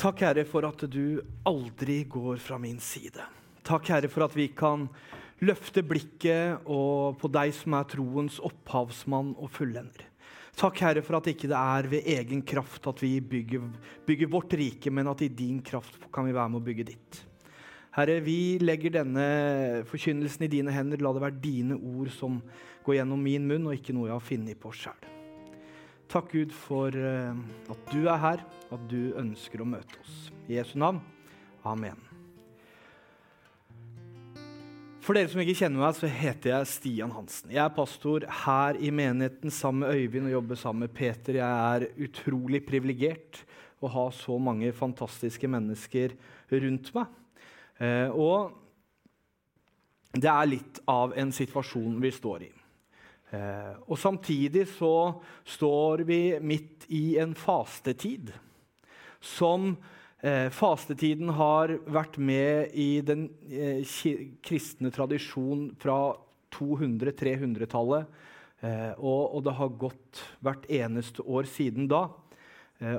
Takk, Herre, for at du aldri går fra min side. Takk, Herre, for at vi kan løfte blikket på deg som er troens opphavsmann og fullender. Takk, Herre, for at ikke det er ved egen kraft at vi bygger, bygger vårt rike, men at i din kraft kan vi være med å bygge ditt. Herre, vi legger denne forkynnelsen i dine hender. La det være dine ord som går gjennom min munn, og ikke noe jeg har funnet på sjøl. Takk, Gud, for eh, at du er her, at du ønsker å møte oss. I Jesu navn. Amen. For dere som ikke kjenner meg, så heter jeg Stian Hansen. Jeg er pastor her i menigheten sammen med Øyvind og jobber sammen med Peter. Jeg er utrolig privilegert å ha så mange fantastiske mennesker rundt meg. Eh, og det er litt av en situasjon vi står i. Eh, og samtidig så står vi midt i en fastetid som eh, fastetiden har vært med i den eh, kristne tradisjon fra 200-300-tallet. Eh, og, det har gått hvert eneste år siden da.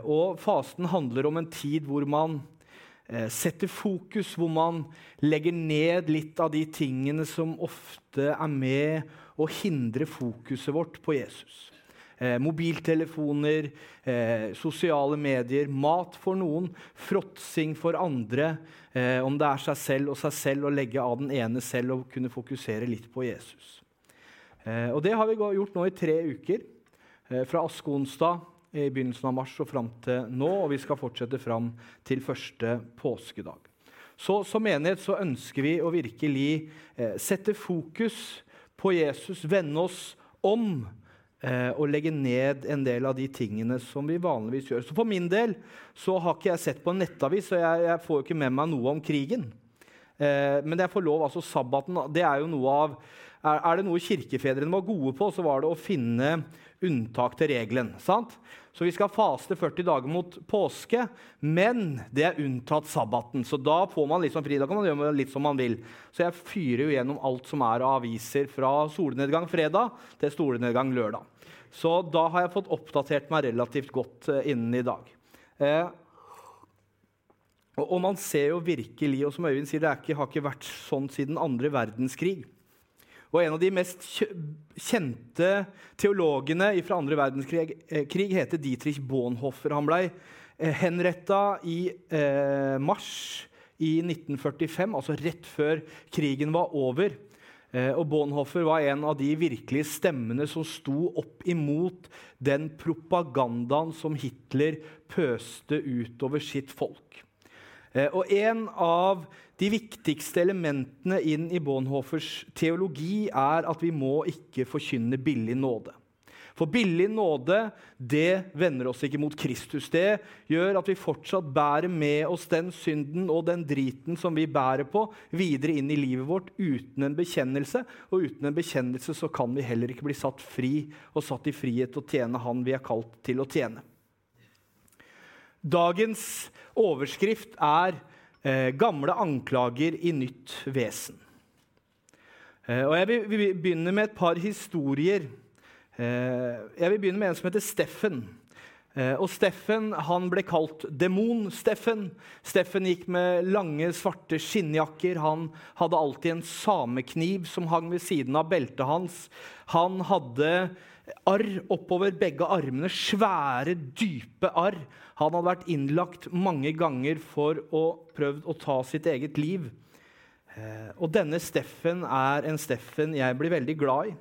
Og fasten handler om en tid hvor man setter fokus, hvor man legger ned litt av de tingene som ofte er med å hindre fokuset vårt på Jesus. Eh, mobiltelefoner, eh, sosiale medier, mat for noen, fråtsing for andre. Eh, om det er seg selv og seg selv å legge av den ene selv og kunne fokusere litt på Jesus. Eh, og Det har vi gjort nå i tre uker. Eh, fra askeonsdag i begynnelsen av mars og fram til nå. Og vi skal fortsette fram til første påskedag. Så Som menighet så ønsker vi å virkelig eh, sette fokus på Jesus, vende oss om eh, og legge ned en del av de tingene som vi vanligvis gjør. Så For min del så har ikke jeg sett på en nettavis, så jeg, jeg får ikke med meg noe om krigen. Eh, men jeg får lov, altså sabbaten det er jo noe av er det noe kirkefedrene var gode på, så var det å finne unntak til regelen. sant? Så vi skal faste 40 dager mot påske, men det er unntatt sabbaten. Så da får man liksom fri. Da kan man gjøre litt som man vil. Så jeg fyrer jo gjennom alt som er av aviser fra solnedgang fredag til solnedgang lørdag. Så da har jeg fått oppdatert meg relativt godt uh, innen i dag. Eh, og, man ser jo virkelig, og som Øyvind sier, det ikke, har ikke vært sånn siden andre verdenskrig. Og en av de mest kjente teologene fra andre verdenskrig krig, heter Dietrich Bonhoffer. Han ble eh, henretta i eh, mars i 1945, altså rett før krigen var over. Eh, og Bonhoffer var en av de virkelige stemmene som sto opp imot den propagandaen som Hitler pøste utover sitt folk. Eh, og en av de viktigste elementene inn i Bonhoffers teologi er at vi må ikke forkynne billig nåde. For billig nåde det vender oss ikke mot Kristus. Det gjør at vi fortsatt bærer med oss den synden og den driten som vi bærer på, videre inn i livet vårt uten en bekjennelse. Og uten en bekjennelse så kan vi heller ikke bli satt fri og satt i frihet til å tjene Han vi er kalt til å tjene. Dagens overskrift er eh, 'Gamle anklager i nytt vesen'. Eh, og jeg vil, vil, begynne med et par historier. Eh, jeg vil begynne med en som heter Steffen. Eh, og Steffen han ble kalt Demon-Steffen. Steffen gikk med lange, svarte skinnjakker. Han hadde alltid en samekniv som hang ved siden av beltet hans. Han hadde arr oppover begge armene. Svære, dype arr. Han hadde vært innlagt mange ganger for å prøve å ta sitt eget liv. Eh, og denne Steffen er en Steffen jeg blir veldig glad i.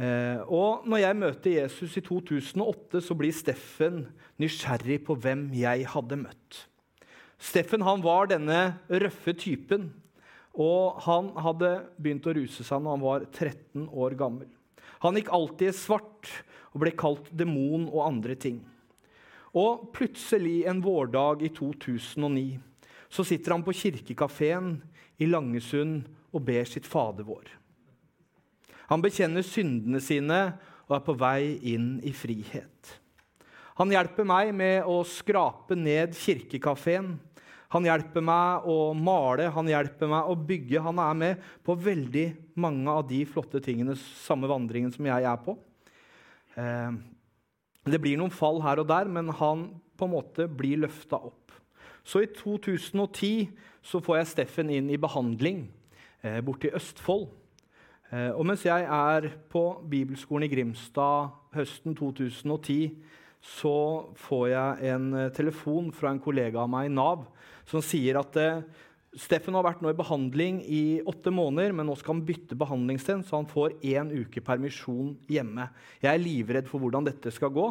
Eh, og når jeg møter Jesus i 2008, så blir Steffen nysgjerrig på hvem jeg hadde møtt. Steffen han var denne røffe typen, og han hadde begynt å ruse seg når han var 13 år gammel. Han gikk alltid i svart og ble kalt demon og andre ting. Og plutselig en vårdag i 2009 så sitter han på kirkekafeen i Langesund og ber sitt Fader vår. Han bekjenner syndene sine og er på vei inn i frihet. Han hjelper meg med å skrape ned kirkekafeen. Han hjelper meg å male, han hjelper meg å bygge. Han er med på veldig mange av de flotte tingene, samme vandringen som jeg er på. Eh, det blir noen fall her og der, men han på en måte blir løfta opp. Så i 2010 så får jeg Steffen inn i behandling eh, borte Østfold. Eh, og mens jeg er på bibelskolen i Grimstad høsten 2010, så får jeg en eh, telefon fra en kollega av meg i Nav som sier at eh, Steffen har vært nå i behandling i åtte måneder, men nå skal han bytte behandlingssted, så han får én uke permisjon hjemme. Jeg er livredd for hvordan dette skal gå.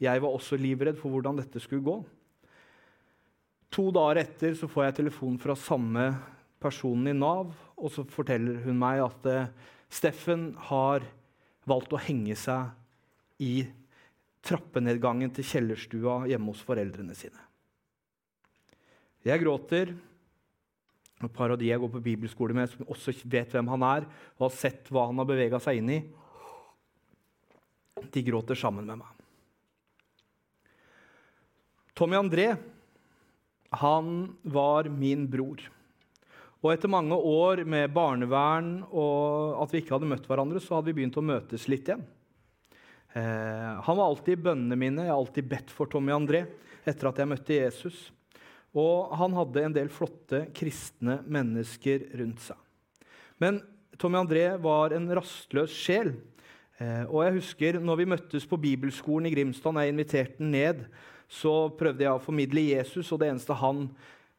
Jeg var også livredd for hvordan dette skulle gå. To dager etter så får jeg telefon fra samme personen i Nav, og så forteller hun meg at uh, Steffen har valgt å henge seg i trappenedgangen til kjellerstua hjemme hos foreldrene sine. Jeg gråter. Et par av de jeg går på bibelskole med, som også vet hvem han er, og har sett hva han har bevega seg inn i, de gråter sammen med meg. Tommy André han var min bror. Og etter mange år med barnevern og at vi ikke hadde møtt hverandre, så hadde vi begynt å møtes litt igjen. Eh, han var alltid i bønnene mine. Jeg har alltid bedt for Tommy André etter at jeg møtte Jesus. Og han hadde en del flotte kristne mennesker rundt seg. Men Tommy André var en rastløs sjel. Eh, og jeg husker når vi møttes på bibelskolen i Grimstad, jeg inviterte han ned, så prøvde jeg å formidle Jesus, og det eneste han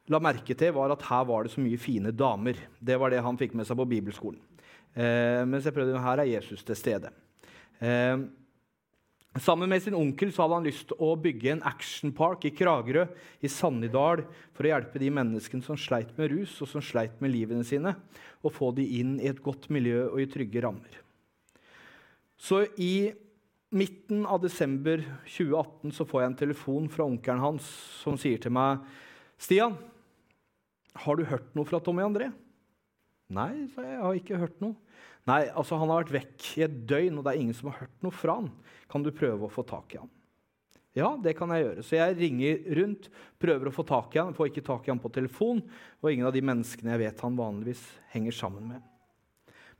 la merke til, var at her var det så mye fine damer. Det var det han fikk med seg på bibelskolen. Eh, mens jeg prøvde, her er Jesus til stede. Eh, Sammen med sin onkel så hadde han lyst til å bygge en actionpark i Kragerø i Sannidal for å hjelpe de menneskene som sleit med rus og som sleit med livene sine, og få de inn i et godt miljø og i trygge rammer. Så i midten av desember 2018 så får jeg en telefon fra onkelen hans som sier til meg Stian, har du hørt noe fra Tommy André? Nei, sa jeg. Jeg har ikke hørt noe. Nei, altså Han har vært vekk i et døgn, og det er ingen som har hørt noe fra han. Kan du prøve å få tak i han? Ja, det kan jeg gjøre. Så jeg ringer rundt, prøver å få tak i han, får ikke tak i han på telefon, og ingen av de menneskene jeg vet han vanligvis henger sammen med.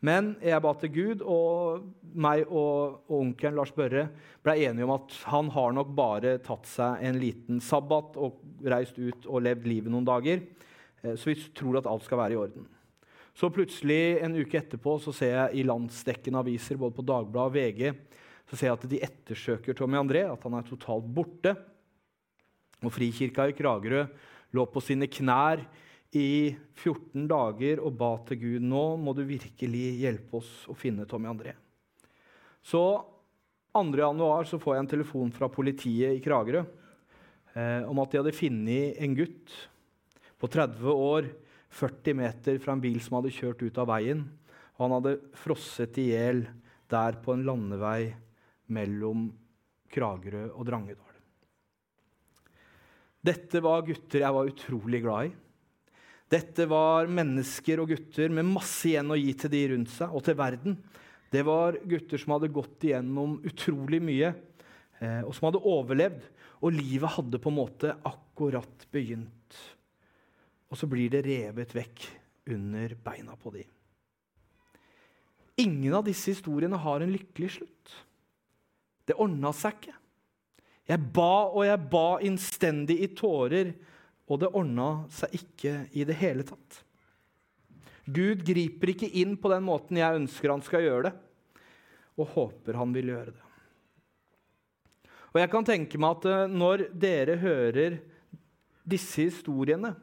Men jeg ba til Gud, og meg og, og onkelen Lars Børre ble enige om at han har nok bare tatt seg en liten sabbat og reist ut og levd livet noen dager. Eh, så vi tror at alt skal være i orden. Så plutselig en uke etterpå så ser jeg i landsdekkende aviser både på Dagbladet og VG så ser jeg at de ettersøker Tommy André, at han er totalt borte. Og Frikirka i Kragerø lå på sine knær i 14 dager og ba til Gud nå må du virkelig hjelpe oss å finne Tommy André. Så 2. januar så får jeg en telefon fra politiet i Kragerø eh, om at de hadde funnet en gutt på 30 år 40 meter fra en bil som hadde kjørt ut av veien. Og han hadde frosset i hjel der på en landevei mellom Kragerø og Drangedal. Dette var gutter jeg var utrolig glad i. Dette var mennesker og gutter med masse igjen å gi til de rundt seg og til verden. Det var gutter som hadde gått igjennom utrolig mye, eh, og som hadde overlevd. Og livet hadde på en måte akkurat begynt og så blir det revet vekk under beina på dem. Ingen av disse historiene har en lykkelig slutt. Det ordna seg ikke. Jeg ba og jeg ba innstendig i tårer, og det ordna seg ikke i det hele tatt. Gud griper ikke inn på den måten jeg ønsker han skal gjøre det, og håper han vil gjøre det. Og jeg kan tenke meg at eh, når dere hører disse historiene,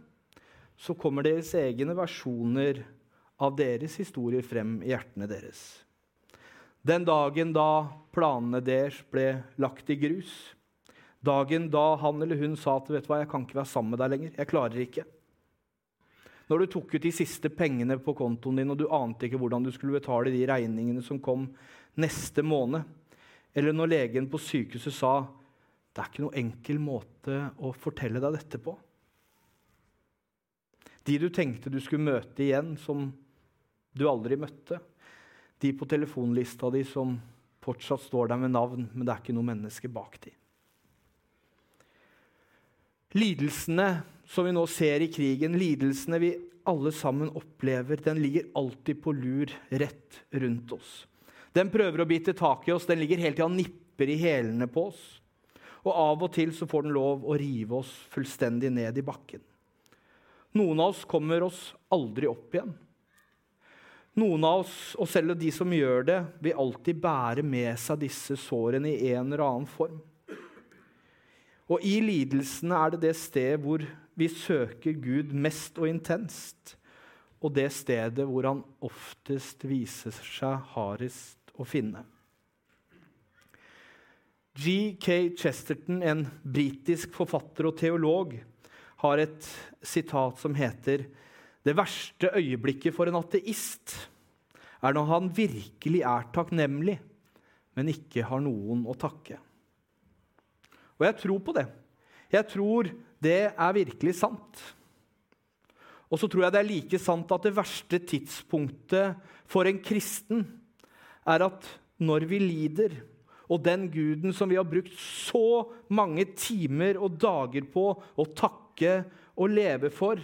så kommer deres egne versjoner av deres historier frem i hjertene deres. Den dagen da planene deres ble lagt i grus, dagen da han eller hun sa at vet du hva, jeg kan ikke være sammen med deg lenger, jeg klarer ikke. Når du tok ut de siste pengene på kontoen din, og du ante ikke hvordan du skulle betale de regningene som kom neste måned, eller når legen på sykehuset sa det er ikke noe enkel måte å fortelle deg dette på. De du tenkte du skulle møte igjen, som du aldri møtte. De på telefonlista di som fortsatt står der med navn, men det er ikke noe menneske bak de. Lidelsene som vi nå ser i krigen, lidelsene vi alle sammen opplever, den ligger alltid på lur rett rundt oss. Den prøver å bite tak i oss, den ligger hele tida og nipper i hælene på oss. og av og til så får den lov å rive oss fullstendig ned i bakken. Noen av oss kommer oss aldri opp igjen. Noen av oss, og selv de som gjør det, vil alltid bære med seg disse sårene i en eller annen form. Og i lidelsene er det det sted hvor vi søker Gud mest og intenst, og det stedet hvor han oftest viser seg hardest å finne. G.K. Chesterton, en britisk forfatter og teolog, har et sitat som heter Det verste øyeblikket for en ateist er når han virkelig er takknemlig, men ikke har noen å takke. Og jeg tror på det. Jeg tror det er virkelig sant. Og så tror jeg det er like sant at det verste tidspunktet for en kristen er at når vi lider, og den guden som vi har brukt så mange timer og dager på å takke og leve for,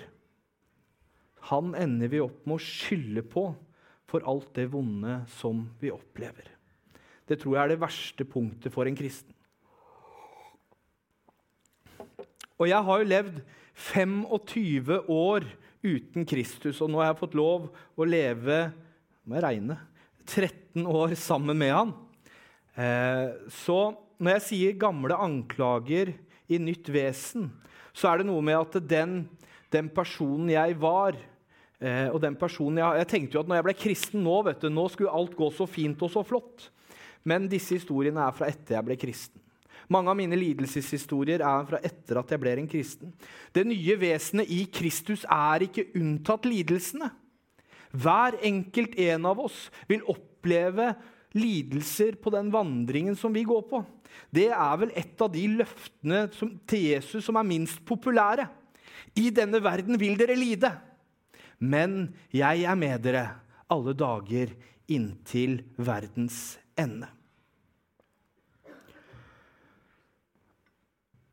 han ender vi opp med å skylde på for alt det vonde som vi opplever. Det tror jeg er det verste punktet for en kristen. Og jeg har jo levd 25 år uten Kristus, og nå har jeg fått lov å leve må jeg regne, 13 år sammen med han. Eh, så når jeg sier 'gamle anklager i nytt vesen', så er det noe med at den, den personen jeg var eh, og den personen jeg, jeg tenkte jo at når jeg ble kristen nå, vet du, nå skulle alt gå så fint og så flott. Men disse historiene er fra etter jeg ble kristen. Mange av mine lidelseshistorier er fra etter at jeg ble en kristen. Det nye vesenet i Kristus er ikke unntatt lidelsene. Hver enkelt en av oss vil oppleve lidelser på den vandringen som vi går på. Det er vel et av de løftene som, til Jesus som er minst populære. I denne verden vil dere lide, men jeg er med dere alle dager inntil verdens ende.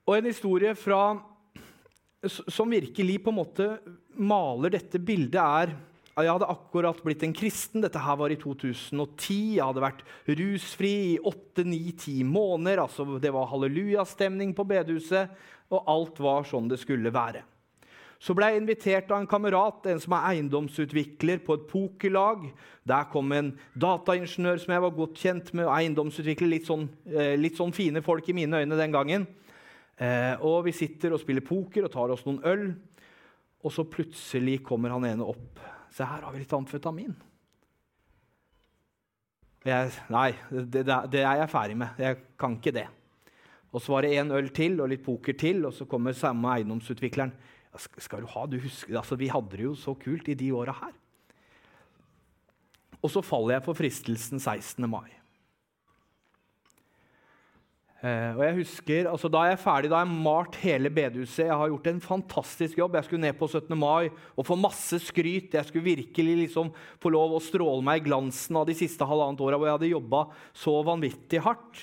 Og en historie fra, som virkelig på en måte maler dette bildet, er jeg hadde akkurat blitt en kristen. Dette her var i 2010. Jeg hadde vært rusfri i åtte, ni, ti måneder. Altså, det var hallelujastemning på bedehuset, og alt var sånn det skulle være. Så ble jeg invitert av en kamerat, en som er eiendomsutvikler på et pokerlag. Der kom en dataingeniør som jeg var godt kjent med, eiendomsutvikler. Litt sånn, eh, litt sånn fine folk i mine øyne den gangen. Eh, og vi sitter og spiller poker og tar oss noen øl. Og så plutselig kommer han ene opp Se, her har vi litt amfetamin. Jeg, nei, det, det, er jeg ferdig med. Jeg kan ikke det. Og så var det én øl til og litt poker til, og så kommer samme eiendomsutvikleren. Skal du ha, du husker, altså, Vi hadde det jo så kult i de åra her. Og så faller jeg for fristelsen 16. mai. Eh, og jeg husker, altså Da er jeg ferdig, da har jeg malt hele bedehuset. Jeg har gjort en fantastisk jobb. Jeg skulle ned på 17. mai og få masse skryt. Jeg skulle virkelig liksom få lov å stråle meg i glansen av de siste halvannet åra hvor jeg hadde jobba så vanvittig hardt.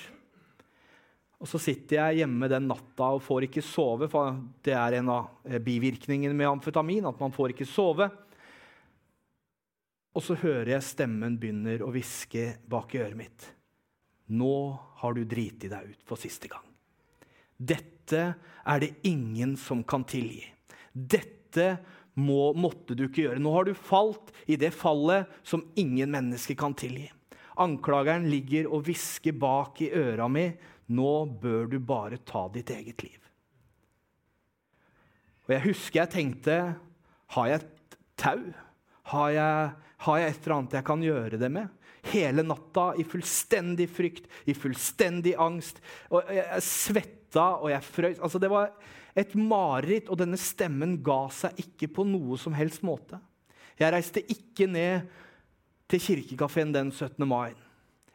Og så sitter jeg hjemme den natta og får ikke sove, for det er en av eh, bivirkningene med amfetamin. at man får ikke sove. Og så hører jeg stemmen begynner å hviske bak i øret mitt. Nå har du driti deg ut for siste gang. Dette er det ingen som kan tilgi. Dette må, måtte du ikke gjøre. Nå har du falt i det fallet som ingen mennesker kan tilgi. Anklageren ligger og hvisker bak i øra mi. Nå bør du bare ta ditt eget liv. Og Jeg husker jeg tenkte Har jeg et tau? Har jeg, har jeg et eller annet jeg kan gjøre det med? Hele natta i fullstendig frykt, i fullstendig angst. Og jeg svetta, og jeg frøys. Altså, det var et mareritt, og denne stemmen ga seg ikke på noe som helst måte. Jeg reiste ikke ned til kirkekafeen den 17. mai.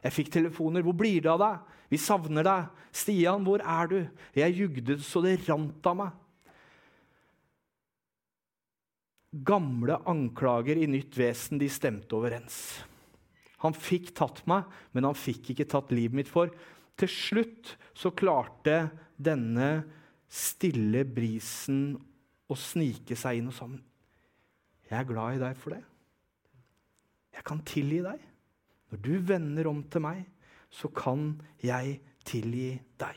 Jeg fikk telefoner. 'Hvor blir det av deg?' 'Vi savner deg.' 'Stian, hvor er du?' Jeg jugde så det rant av meg. Gamle anklager i nytt vesen de stemte overens. Han fikk tatt meg, men han fikk ikke tatt livet mitt for. Til slutt så klarte denne stille brisen å snike seg inn og sa Jeg er glad i deg for det. Jeg kan tilgi deg. Når du vender om til meg, så kan jeg tilgi deg.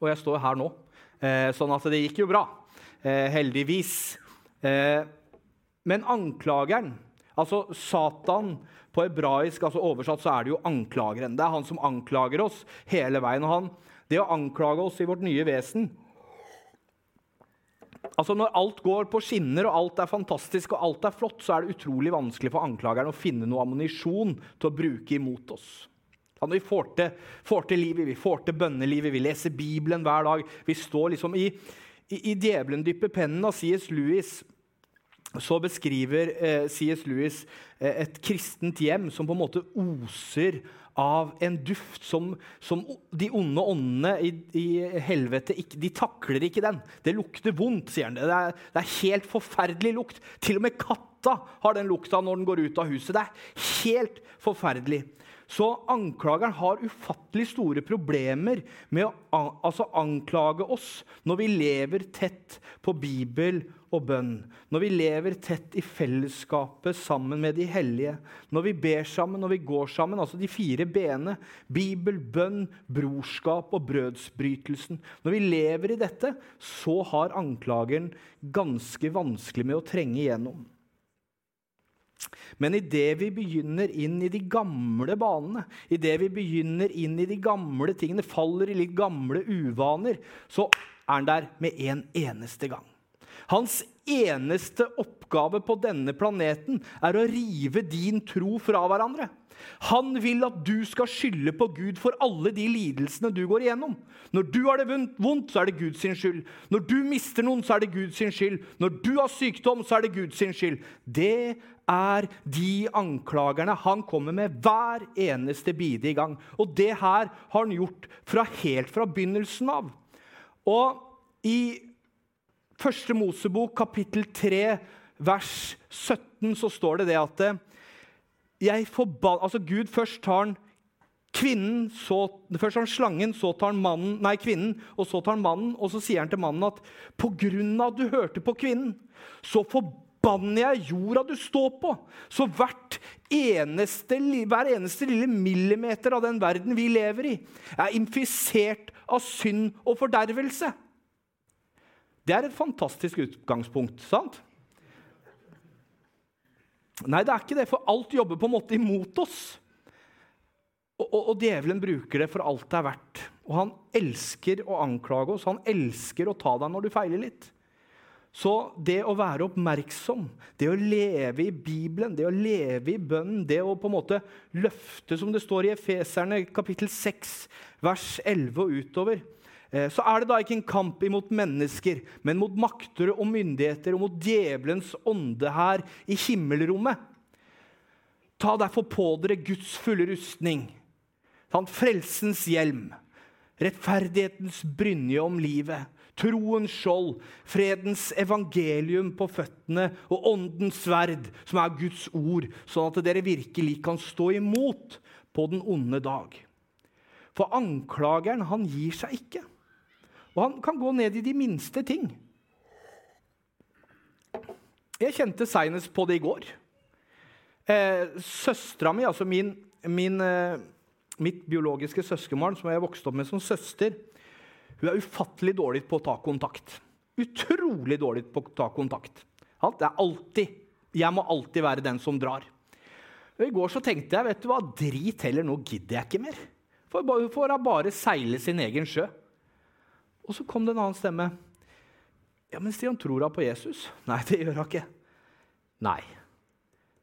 og jeg står her nå. Eh, sånn at det gikk jo bra. Eh, heldigvis. Eh, men anklageren, altså Satan på hebraisk altså oversatt så er det jo anklageren. Det er han som anklager oss hele veien. og han, Det å anklage oss i vårt nye vesen Altså Når alt går på skinner og alt er fantastisk og alt er flott, så er det utrolig vanskelig for anklageren å finne noe ammunisjon til å bruke imot oss. Når vi får til, får til, livet, vi får til bønnelivet, vi leser Bibelen hver dag Vi står liksom i, i, i djevelen dypper pennen av C.S. Lewis så beskriver eh, C.S. Lewis eh, et kristent hjem som på en måte oser av en duft som, som de onde åndene i, i helvete ikke, de takler ikke den. Det lukter vondt, sier han. Det er, det er helt forferdelig lukt. Til og med katta har den lukta når den går ut av huset. Det er helt forferdelig. Så anklageren har ufattelig store problemer med å altså anklage oss når vi lever tett på Bibel og bønn. Når vi lever tett i fellesskapet sammen med de hellige. Når vi ber sammen, når vi går sammen. Altså de fire b-ene. Bibel, bønn, brorskap og brødsbrytelsen. Når vi lever i dette, så har anklageren ganske vanskelig med å trenge igjennom. Men idet vi begynner inn i de gamle banene, idet vi begynner inn i de gamle tingene, faller i litt gamle uvaner, så er han der med en eneste gang. Hans eneste oppgave på denne planeten er å rive din tro fra hverandre. Han vil at du skal skylde på Gud for alle de lidelsene du går igjennom. Når du har det vondt, så er det Guds skyld. Når du mister noen, så er det Guds skyld. Når du har sykdom, så er det Guds skyld. Det er de anklagerne han kommer med hver eneste bide i gang. Og det her har han gjort fra helt fra begynnelsen av. Og i Første Mosebok, kapittel 3, vers 17, så står det det at jeg forban... Altså, Gud først tar han kvinnen, så, først tar han slangen, så tar han mannen, nei, kvinnen, og så tar han mannen. Og så sier han til mannen at på grunn av at du hørte på kvinnen, så forbanner jeg jorda du står på. Så eneste, hver eneste lille millimeter av den verden vi lever i, er infisert av synd og fordervelse. Det er et fantastisk utgangspunkt. sant? Nei, det er ikke det, for alt jobber på en måte imot oss. Og, og, og, djevelen bruker det for alt det er verdt. Og han elsker å anklage oss. Han elsker å ta deg når du feiler litt. Så det å være oppmerksom, det å leve i Bibelen, det å leve i bønnen, det å på en måte løfte, som det står i Efeserne kapittel 6, vers 11 og utover så er det da ikke en kamp imot mennesker, men mot makter og myndigheter og mot djevelens ånde her i himmelrommet. Ta derfor på dere Guds fulle rustning, frelsens hjelm, rettferdighetens brynje om livet, troens skjold, fredens evangelium på føttene og åndens sverd, som er Guds ord, sånn at dere virkelig kan stå imot på den onde dag. For anklageren, han gir seg ikke. Og han kan gå ned i de minste ting. Jeg kjente seinest på det i går. Eh, Søstera mi, altså min, min, eh, mitt biologiske søskenbarn, som jeg vokste opp med som søster, hun er ufattelig dårlig på å ta kontakt. Utrolig dårlig på å ta kontakt. Det er alltid, Jeg må alltid være den som drar. Og I går så tenkte jeg vet du hva, drit heller, nå gidder jeg ikke mer. For hun får bare seile sin egen sjø. Og så kom det en annen stemme. Ja, men Stian, tror hun på Jesus? Nei, det gjør hun ikke. Nei.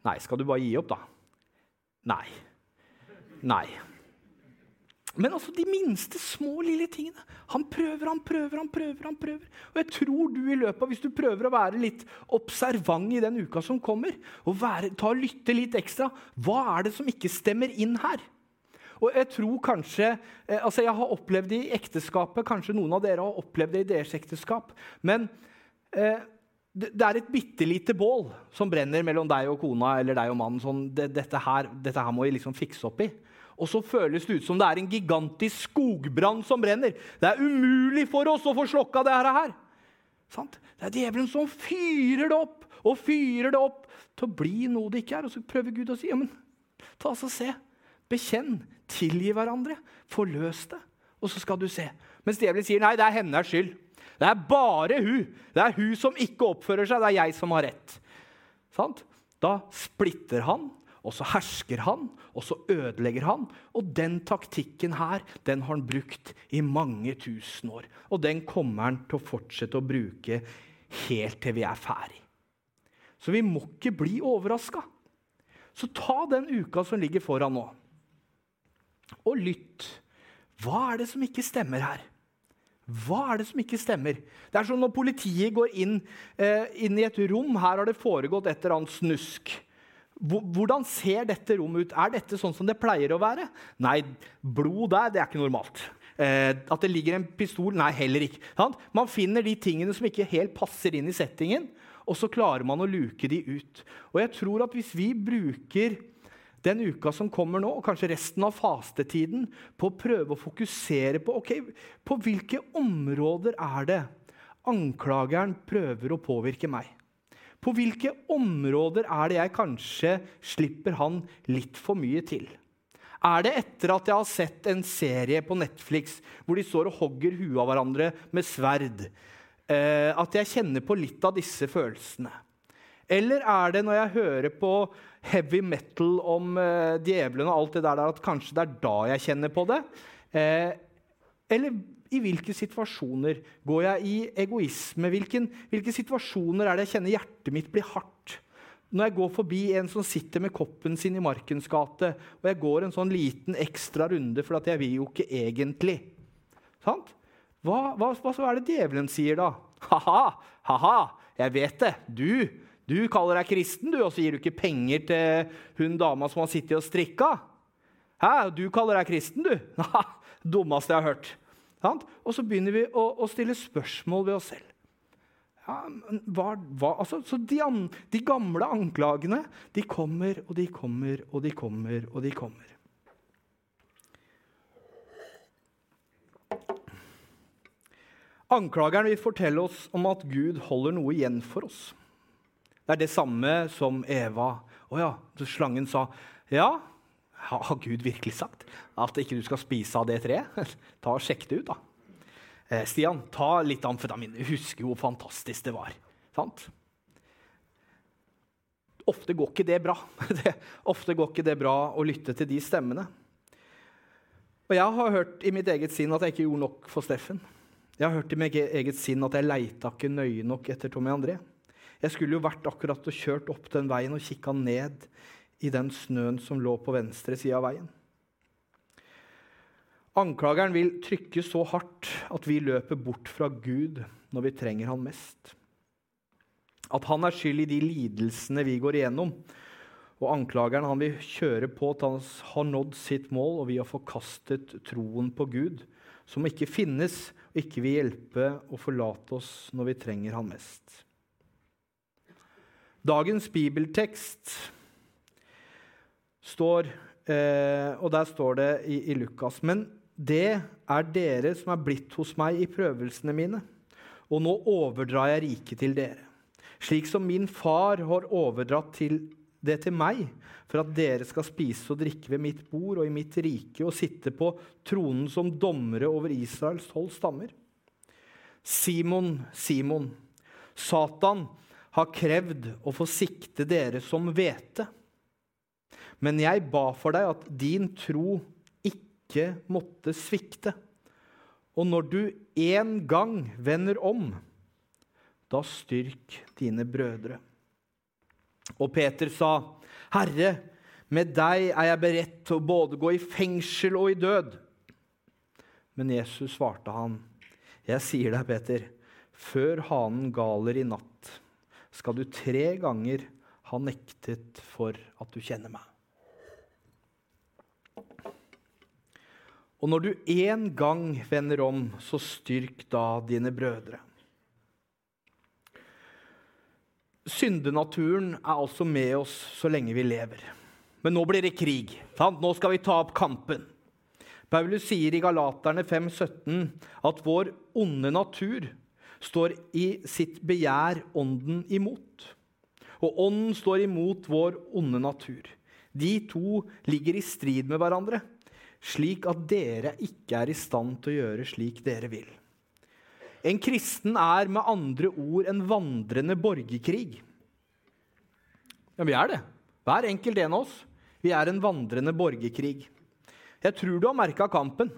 Nei, skal du bare gi opp, da? Nei. Nei. Men altså de minste, små, lille tingene. Han prøver, han prøver, han prøver. han prøver. Og jeg tror du i løpet av, Hvis du prøver å være litt observant i den uka som kommer, og være, ta og lytte litt ekstra Hva er det som ikke stemmer inn her? Og jeg tror kanskje, eh, altså jeg har opplevd det i ekteskapet, kanskje noen av dere har opplevd det i deres ekteskap. Men eh, det, er et bitte lite bål som brenner mellom deg og kona eller deg og mannen. Sånn, det, dette, her, dette, her, må vi liksom fikse opp i. Og så føles det ut som det er en gigantisk skogbrann som brenner. Det er umulig for oss å få slokka det her. Sant? Det er djevelen som fyrer det opp og fyrer det opp til å bli noe det ikke er. Og så prøver Gud å si ja, men ta oss og se. Bekjenn. Tilgi hverandre. Forløs det. Og så skal du se. Mens djevelen sier nei, det er hennes skyld. Det er bare hun. Det er hun som ikke oppfører seg. Det er jeg som har rett. Sant? Da splitter han, og så hersker han, og så ødelegger han. Og den taktikken her, den har han brukt i mange tusen år. Og den kommer han til å fortsette å bruke helt til vi er ferdig. Så vi må ikke bli overraska. Så ta den uka som ligger foran nå, og lytt. Hva er det som ikke stemmer her? Hva er det som ikke stemmer? Det er som når politiet går inn, eh, inn i et rom. Her har det foregått et eller annet snusk. Hvordan ser dette rommet ut? Er dette sånn som det pleier å være? Nei, blod der, det er ikke normalt. Eh, at det ligger en pistol? Nei, heller ikke. Man finner de tingene som ikke helt passer inn i settingen, og så klarer man å luke de ut. Og jeg tror at hvis vi bruker den uka som kommer nå, og kanskje resten av fastetiden, på å prøve å fokusere på ok, på hvilke områder er det anklageren prøver å påvirke meg. På hvilke områder er det jeg kanskje slipper han litt for mye til? Er det etter at jeg har sett en serie på Netflix hvor de står og hogger huet av hverandre med sverd, eh, at jeg kjenner på litt av disse følelsene? Eller er det når jeg hører på heavy metal om eh, djevelen og alt det der, at kanskje det er da jeg kjenner på det? Eh, eller i hvilke situasjoner går jeg i egoisme? Hvilken, hvilke situasjoner er det jeg kjenner hjertet mitt blir hardt? Når jeg går forbi en som sitter med koppen sin i Markens gate, og jeg går en sånn liten ekstra runde, for jeg vil jo ikke egentlig. Sant? Hva, hva, hva er det djevelen sier da? Ha-ha, ha-ha, jeg vet det. Du, du kaller deg kristen, du, og så gir du ikke penger til hun dama som har sittet og strikka. Hæ, du kaller deg kristen, du? Dummeste jeg har hørt. Og så begynner vi å, å stille spørsmål ved oss selv. Ja, hva, hva, altså, så de, de, gamle anklagene de kommer og de kommer og de kommer og de kommer. Anklageren vil fortelle oss om at Gud holder noe igjen for oss. Det er det samme som Eva. Å ja, slangen sa ja, har Gud virkelig sagt at ikke du skal spise av det treet? Ta og Sjekk det ut, da. Eh, Stian, ta litt amfetamin. Du husker jo hvor fantastisk det var. Sant? Ofte går ikke det bra. Ofte går ikke det bra å lytte til de stemmene. Og Jeg har hørt i mitt eget sinn at jeg ikke gjorde nok for Steffen. Jeg har hørt i mitt eget sinn at jeg leita ikke nøye nok etter Tommy André. Jeg skulle jo vært akkurat og kjørt opp den veien og kikka ned i den snøen som lå på venstre side av veien. Anklageren vil trykke så hardt at vi løper bort fra Gud når vi trenger han mest. At han er skyld i de lidelsene vi går igjennom. Og anklageren han vil kjøre på at han har nådd sitt mål, og vi har forkastet troen på Gud, som ikke finnes og ikke vil hjelpe og forlate oss når vi trenger han mest. Dagens bibeltekst står, eh, og der står det i, i Lukas Men det er dere som er blitt hos meg i prøvelsene mine, og nå overdrar jeg riket til dere. Slik som min far har overdratt til det til meg, for at dere skal spise og drikke ved mitt bord og i mitt rike og sitte på tronen som dommere over Israels tolv stammer. Simon, Simon, Satan har krevd å få sikte dere som hvete. Men jeg ba for deg at din tro ikke måtte svikte. Og når du en gang vender om, da styrk dine brødre. Og Peter sa, Herre, med deg er jeg beredt til å både gå i fengsel og i død. Men Jesus svarte han, Jeg sier deg, Peter, før hanen galer i natt, skal du tre ganger ha nektet for at du kjenner meg. Og når du en gang vender om, så styrk da dine brødre. Syndenaturen er altså med oss så lenge vi lever. Men nå blir det krig. Sant? Nå skal vi ta opp kampen. Paulus sier i Galaterne 5,17 at vår onde natur står i sitt begjær ånden imot. Og ånden står imot vår onde natur. De to ligger i strid med hverandre slik at dere ikke er i stand til å gjøre slik dere vil. En kristen er med andre ord en vandrende borgerkrig. Ja, vi er det. Hver enkelt en av oss. Vi er en vandrende borgerkrig. Jeg tror du har merka kampen.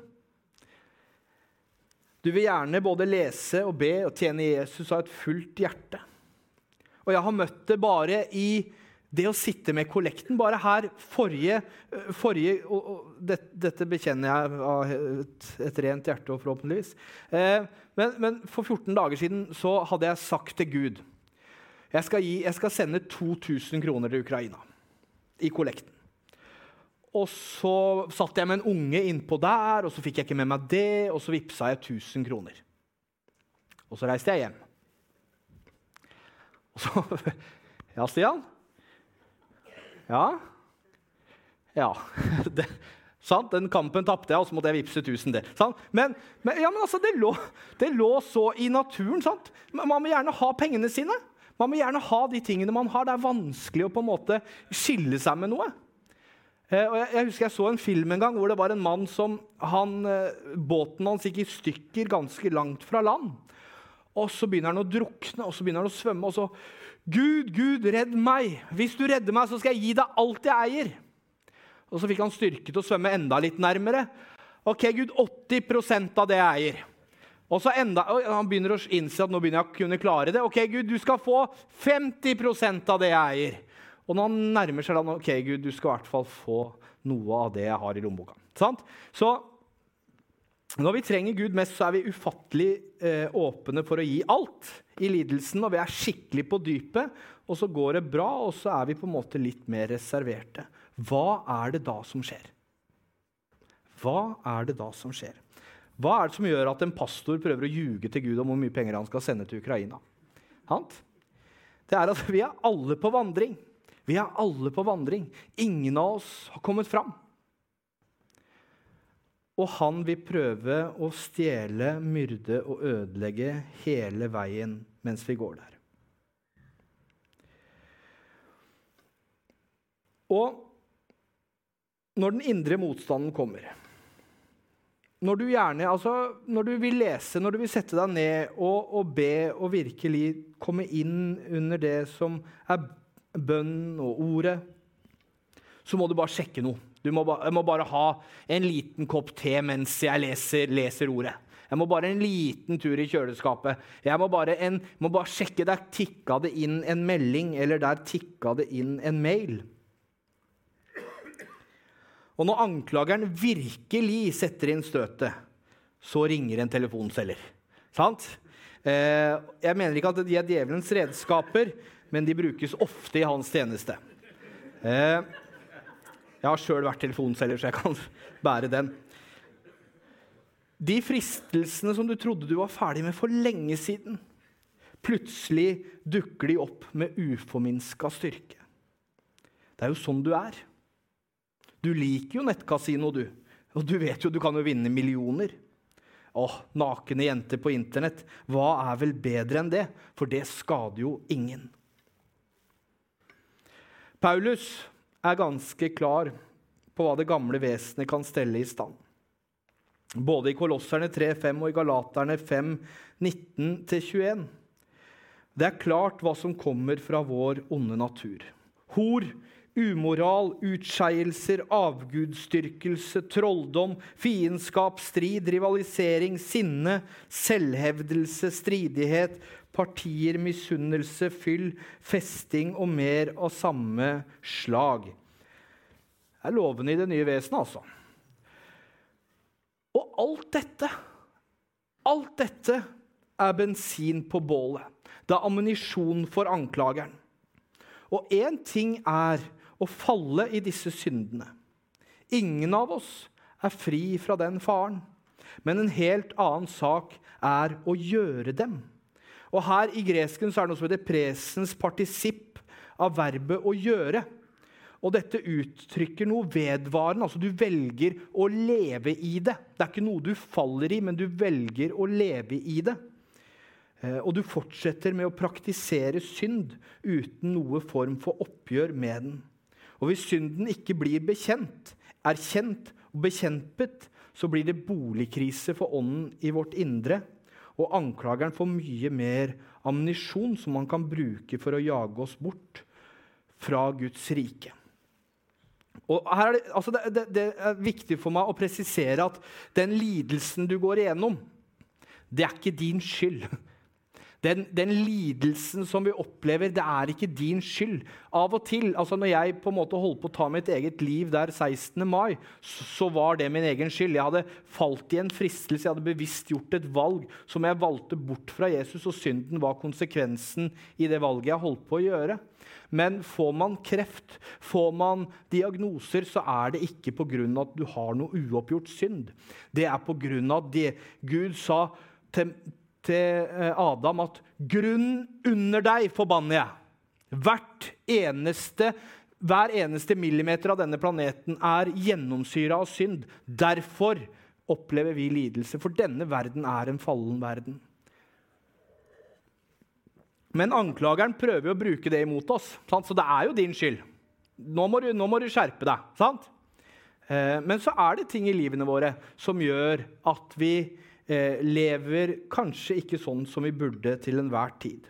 Du vil gjerne både lese og be og tjene Jesus av et fullt hjerte. Og jeg har møtt det bare i det å sitte med kollekten. Bare her forrige, forrige og, og det, Dette bekjenner jeg av et, et, rent hjerte, forhåpentligvis. Eh, men, men, for 14 dager siden så hadde jeg sagt til Gud jeg skal, gi, jeg skal sende 2000 kroner til Ukraina i kollekten. Og så satt jeg med en unge innpå der, og så fikk jeg ikke med meg det, og så vippsa jeg 1000 kroner. Og så reiste jeg hjem. Og så Ja, Stian? Ja? Ja. Det, sant? Den kampen tapte jeg, og så måtte jeg vippse 1000 der. Men, men, ja, men altså, det lå, det lå, så i naturen. sant? Man må gjerne ha pengene sine. Man må gjerne ha de tingene man har. Det er vanskelig å på en måte skille seg med noe. Eh, og jeg, jeg, husker jeg så en film en gang hvor det var en mann som han, eh, Båten hans gikk i stykker ganske langt fra land. Og så begynner han å drukne og så begynner han å svømme. og så Gud, Gud, redd meg! Hvis du redder meg, så skal jeg gi deg alt jeg eier. Og så fikk han styrke til å svømme enda litt nærmere. Ok, Gud, 80% av det jeg eier. Og så enda, og Han begynner å innse at nå begynner jeg å kunne klare det. Ok, Gud, du skal få 50% av det jeg eier. Og når han nærmer seg da, ok, Gud, du skal i hvert fall få noe av det jeg har i lommeboka. Sant? Så når vi trenger Gud mest, så er vi ufattelig eh, åpne for å gi alt i lidelsen. Og vi er skikkelig på dypet, og så går det bra, og så er vi på en måte litt mer reserverte. Hva er det da som skjer? Hva er det da som skjer? Hva er det som gjør at en pastor prøver å ljuge til Gud om hvor mye penger han skal sende til Ukraina? Det er at vi er alle på vandring. Vi er alle på vandring. Ingen av oss har kommet fram. Og han vil prøve å stjele, myrde og ødelegge hele veien mens vi går der. Og når den indre motstanden kommer når du, gjerne, altså, når du vil lese, når du vil sette deg ned og, og be og virkelig komme inn under det som er bønn og ordet, så må du bare sjekke noe. Du må, ba, jeg må bare ha en liten kopp te mens jeg leser, leser, ordet. Jeg må bare en liten tur i kjøleskapet. Jeg må bare, en, må bare sjekke der tikka det inn en melding, eller der tikka det inn en mail. Og når anklageren virkelig setter inn støtet, så ringer en telefonselger. Sant? Eh, jeg mener ikke at de er djevelens redskaper, men de brukes ofte i hans tjeneste. Eh, jeg har sjøl vært telefonselger, så jeg kan bære den. De fristelsene som du trodde du var ferdig med for lenge siden, plutselig dukker de opp med uforminska styrke. Det er jo sånn du er. Du liker jo nettkasino, du. Og du vet jo du kan jo vinne millioner. Åh, nakne jenter på internett. Hva er vel bedre enn det? For det skader jo ingen. Paulus er ganske klar på hva det gamle vesenet kan stelle i stand. Både i Kolosserne 3,5 og i Galaterne 5, 19-21. Det er klart hva som kommer fra vår onde natur. Hor, umoral, utskeielser, avgudsdyrkelse, trolldom, fiendskap, strid, rivalisering, sinne, selvhevdelse, stridighet, partier, misunnelse, fyll, festing og mer av samme slag. Det er lovende i det nye vesenet, altså. Og alt dette, alt dette er bensin på bålet. Det er ammunisjon for anklageren. Og én ting er å falle i disse syndene. Ingen av oss er fri fra den faren. Men en helt annen sak er å gjøre dem. Og her I gresken så er det noe som heter presens partisipp av verbet 'å gjøre'. Og dette uttrykker noe vedvarende. altså Du velger å leve i det. Det er ikke noe du faller i, men du velger å leve i det. Eh, og du fortsetter med å praktisere synd uten noe form for oppgjør med den. Og hvis synden ikke blir bekjent, erkjent og bekjempet, så blir det boligkrise for ånden i vårt indre. Og anklageren får mye mer ammunisjon som man kan bruke for å jage oss bort fra Guds rike. Og er det, altså det, det, det, er viktig for meg å presisere at den lidelsen du går igjennom, det er ikke din skyld. Den, den, lidelsen som vi opplever, det er ikke din skyld. Av og til, altså når jeg på en måte holdt på å ta mitt eget liv der 16. mai, så, var det min egen skyld. Jeg hadde falt i en fristelse, jeg hadde bevisst gjort et valg som jeg valgte bort fra Jesus, og synden var konsekvensen i det valget jeg holdt på å gjøre. Men får man kreft, får man diagnoser, så er det ikke pga. at du har noe uoppgjort synd. Det er pga. det Gud sa til, til eh, Adam at 'grunn under deg forbanner jeg'. Hvert eneste, hver eneste millimeter av denne planeten er gjennomsyra av synd. Derfor opplever vi lidelse, for denne verden er en fallen verden. Men anklageren prøver å bruke det imot oss, sant? så det er jo din skyld. Nå må du, nå må du skjerpe deg. sant? Eh, men så er det ting i livene våre som gjør at vi eh, lever kanskje ikke sånn som vi burde til enhver tid.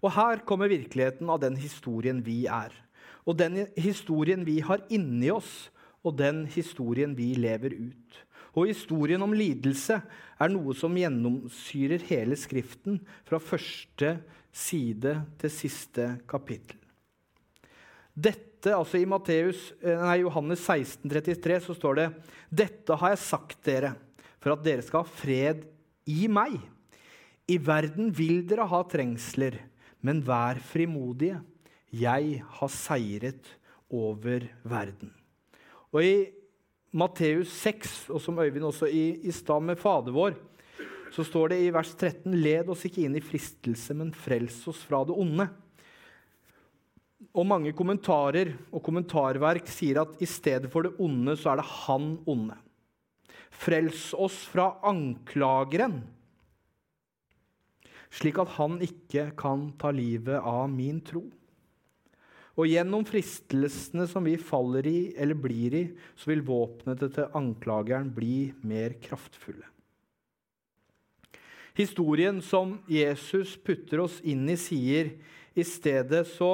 Og her kommer virkeligheten av den historien vi er. Og den historien vi har inni oss, og den historien vi lever ut. Og historien om lidelse er noe som gjennomsyrer hele Skriften, fra første side til siste kapittel. Dette, altså I Matteus, eh, nei, Johannes 16, 33 så står det Dette har jeg sagt dere, for at dere skal ha fred i meg. I verden vil dere ha trengsler, men vær frimodige. Jeg har seiret over verden. Og i Matteus 6, og som Øyvind også i, i stad med Fader vår, så står det i vers 13.: Led oss ikke inn i fristelse, men frels oss fra det onde. Og mange kommentarer og kommentarverk sier at i stedet for det onde, så er det han onde. Frels oss fra anklageren, slik at han ikke kan ta livet av min tro. Og gjennom fristelsene som vi faller i eller blir i, så vil våpnene til anklageren bli mer kraftfulle. Historien som Jesus putter oss inn i, sier i stedet så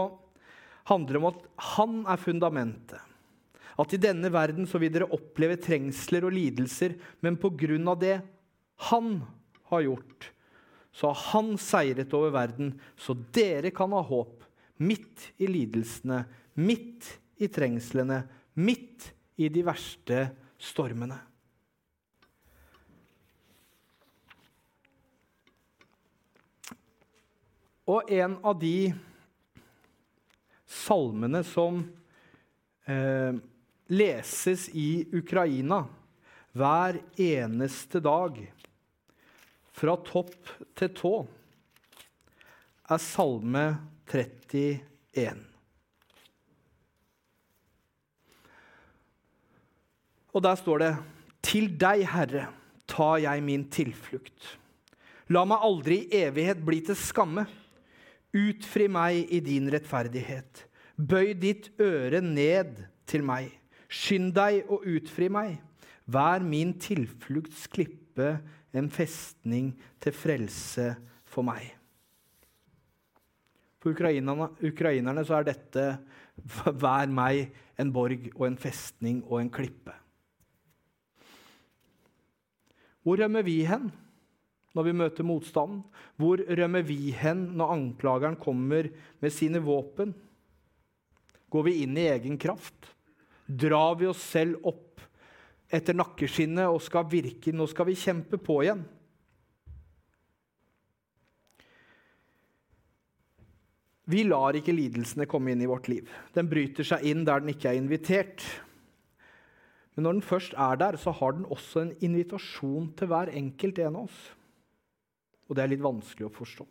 handler om at han er fundamentet. At i denne verden så vil dere oppleve trengsler og lidelser, men pga. det han har gjort, så har han seiret over verden, så dere kan ha håp midt i lidelsene, midt i trengslene, midt i de verste stormene. Og en av de salmene som eh, leses i Ukraina hver eneste dag, fra topp til tå, er salme 31. Og der står det Til deg, Herre, tar jeg min tilflukt. La meg aldri i evighet bli til skamme. Utfri meg i din rettferdighet. Bøy ditt øre ned til meg. Skynd deg og utfri meg. Vær min tilflukts klippe, en festning til frelse for meg. For ukrainerne, ukrainerne så er dette 'vær meg en borg og en festning og en klippe. Hvor rømmer vi hen når vi møter motstanden? Hvor rømmer vi hen når anklageren kommer med sine våpen? Går vi inn i egen kraft? Drar vi oss selv opp etter nakkeskinnet og skal virke? Nå skal vi kjempe på igjen. Vi lar ikke lidelsene komme inn i vårt liv. Den bryter seg inn der den ikke er invitert. Men når den først er der, så har den også en invitasjon til hver enkelt en av oss. Og det er litt vanskelig å forstå.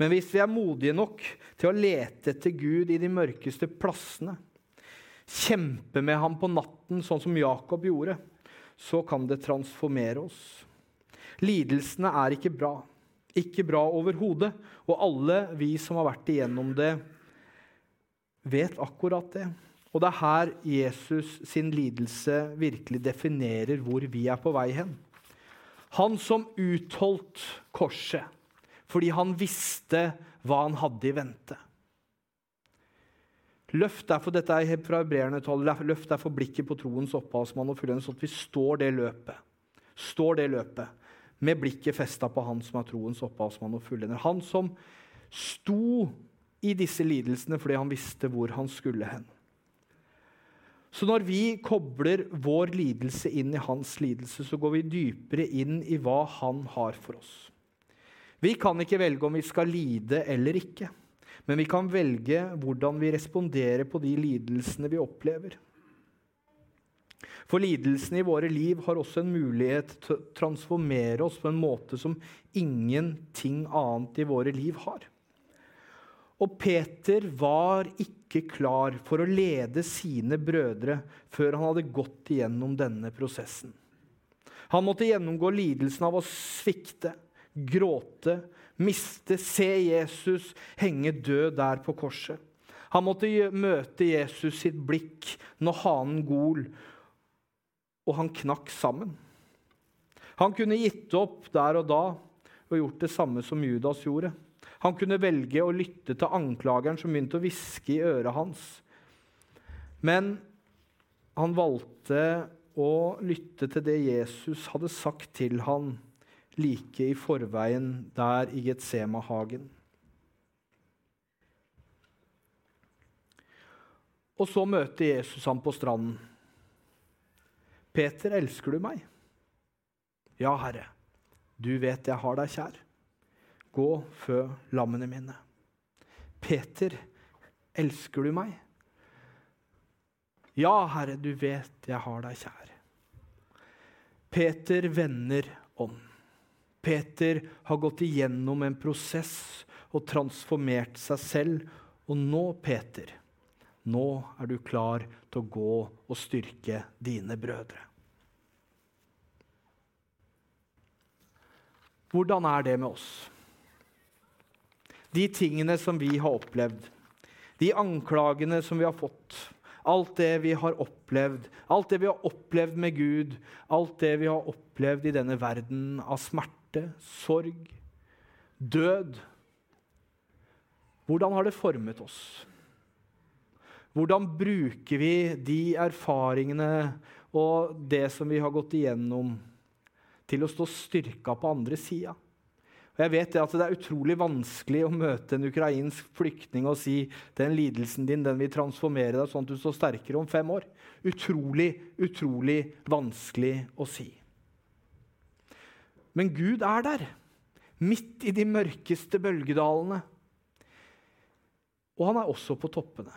Men hvis vi er modige nok til å lete etter Gud i de mørkeste plassene, kjempe med ham på natten, sånn som Jakob gjorde, så kan det transformere oss. Lidelsene er ikke bra ikke bra overhodet. Og alle vi som har vært igjennom det, vet akkurat det. Og det er her Jesus sin lidelse virkelig definerer hvor vi er på vei hen. Han som utholdt korset fordi han visste hva han hadde i vente. Løft derfor, dette er fra løft derfor blikket på troens opphavsmann og fullende, sånn at vi står det løpet. Står det løpet med blikket festa på han som er troens opphavsmann og fullender. Han som sto i disse lidelsene fordi han visste hvor han skulle hen. Så når vi kobler vår lidelse inn i hans lidelse, så går vi dypere inn i hva han har for oss. Vi kan ikke velge om vi skal lide eller ikke, men vi kan velge hvordan vi responderer på de lidelsene vi opplever. For lidelsene i våre liv har også en mulighet til å transformere oss på en måte som ingenting annet i våre liv har. Og Peter var ikke klar for å lede sine brødre før han hadde gått igjennom denne prosessen. Han måtte gjennomgå lidelsen av å svikte, gråte, miste, se Jesus henge død der på korset. Han måtte møte Jesus sitt blikk når hanen gol, og han knakk sammen. Han kunne gitt opp der og da og gjort det samme som Judas gjorde. Han kunne velge å lytte til anklageren som begynte å hviske i øret hans. Men han valgte å lytte til det Jesus hadde sagt til han like i forveien der i Getsema-hagen. Og så møter Jesus ham på stranden. 'Peter, elsker du meg?' 'Ja, Herre, du vet jeg har deg kjær.' Gå, før lammene mine. Peter, elsker du meg? Ja, Herre, du vet jeg har deg kjær. Peter vender om. Peter har gått igjennom en prosess og transformert seg selv. Og nå, Peter, nå er du klar til å gå og styrke dine brødre. Hvordan er det med oss? De tingene som vi har opplevd, de anklagene som vi har fått, alt det vi har opplevd, alt det vi har opplevd med Gud, alt det vi har opplevd i denne verden av smerte, sorg, død. Hvordan har det formet oss? Hvordan bruker vi de erfaringene og det som vi har gått igjennom, til å stå styrka på andre sida? Og jeg vet det at det er utrolig vanskelig å møte en ukrainsk flyktning og si den lidelsen din den vil transformere deg sånn at du står sterkere om fem år. Utrolig, utrolig vanskelig å si. Men Gud er der, midt i de mørkeste bølgedalene. Og han er også på toppene.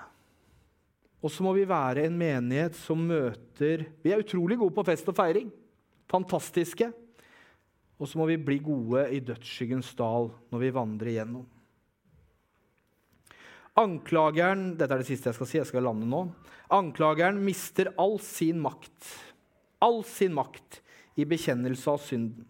Og så må vi være en menighet som møter Vi er utrolig gode på fest og feiring. Fantastiske. Og så må vi bli gode i dødsskyggens dal når vi vandrer igjennom. Anklageren dette er det siste jeg skal si, jeg skal lande nå. Anklageren mister all sin makt. All sin makt i bekjennelse av synden.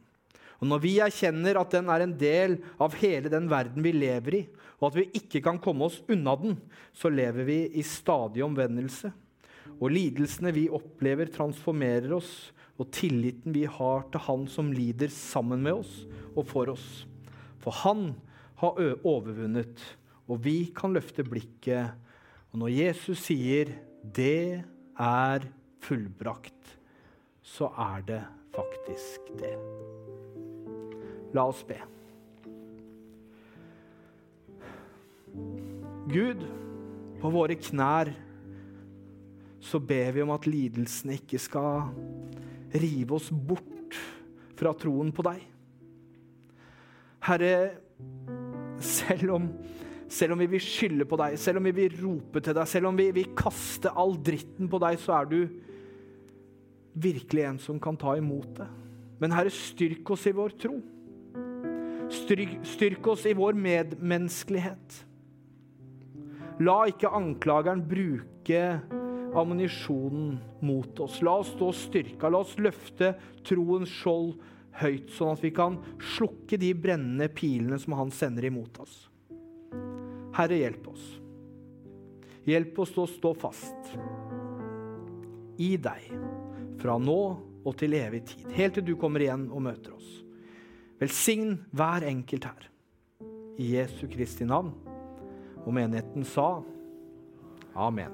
Og Når vi erkjenner at den er en del av hele den verden vi lever i, og at vi ikke kan komme oss unna den, så lever vi i stadig omvendelse. Og lidelsene vi opplever, transformerer oss, og tilliten vi har til Han som lider sammen med oss og for oss. For Han har overvunnet, og vi kan løfte blikket. Og når Jesus sier 'det er fullbrakt', så er det faktisk det. La oss be. Gud, på våre knær så ber vi om at lidelsene ikke skal rive oss bort fra troen på deg. Herre, selv om, selv om vi vil skylde på deg, selv om vi vil rope til deg, selv om vi vil kaste all dritten på deg, så er du virkelig en som kan ta imot det. Men Herre, styrk oss i vår tro. Styrk, styrk oss i vår medmenneskelighet. La ikke anklageren bruke ammunisjonen mot oss. La oss stå styrka. La oss løfte troens skjold høyt, sånn at vi kan slukke de brennende pilene som han sender imot oss. Herre, hjelp oss. Hjelp oss til å stå fast i deg fra nå og til evig tid, helt til du kommer igjen og møter oss. Velsign hver enkelt her. I Jesu Kristi navn. Og menigheten sa amen.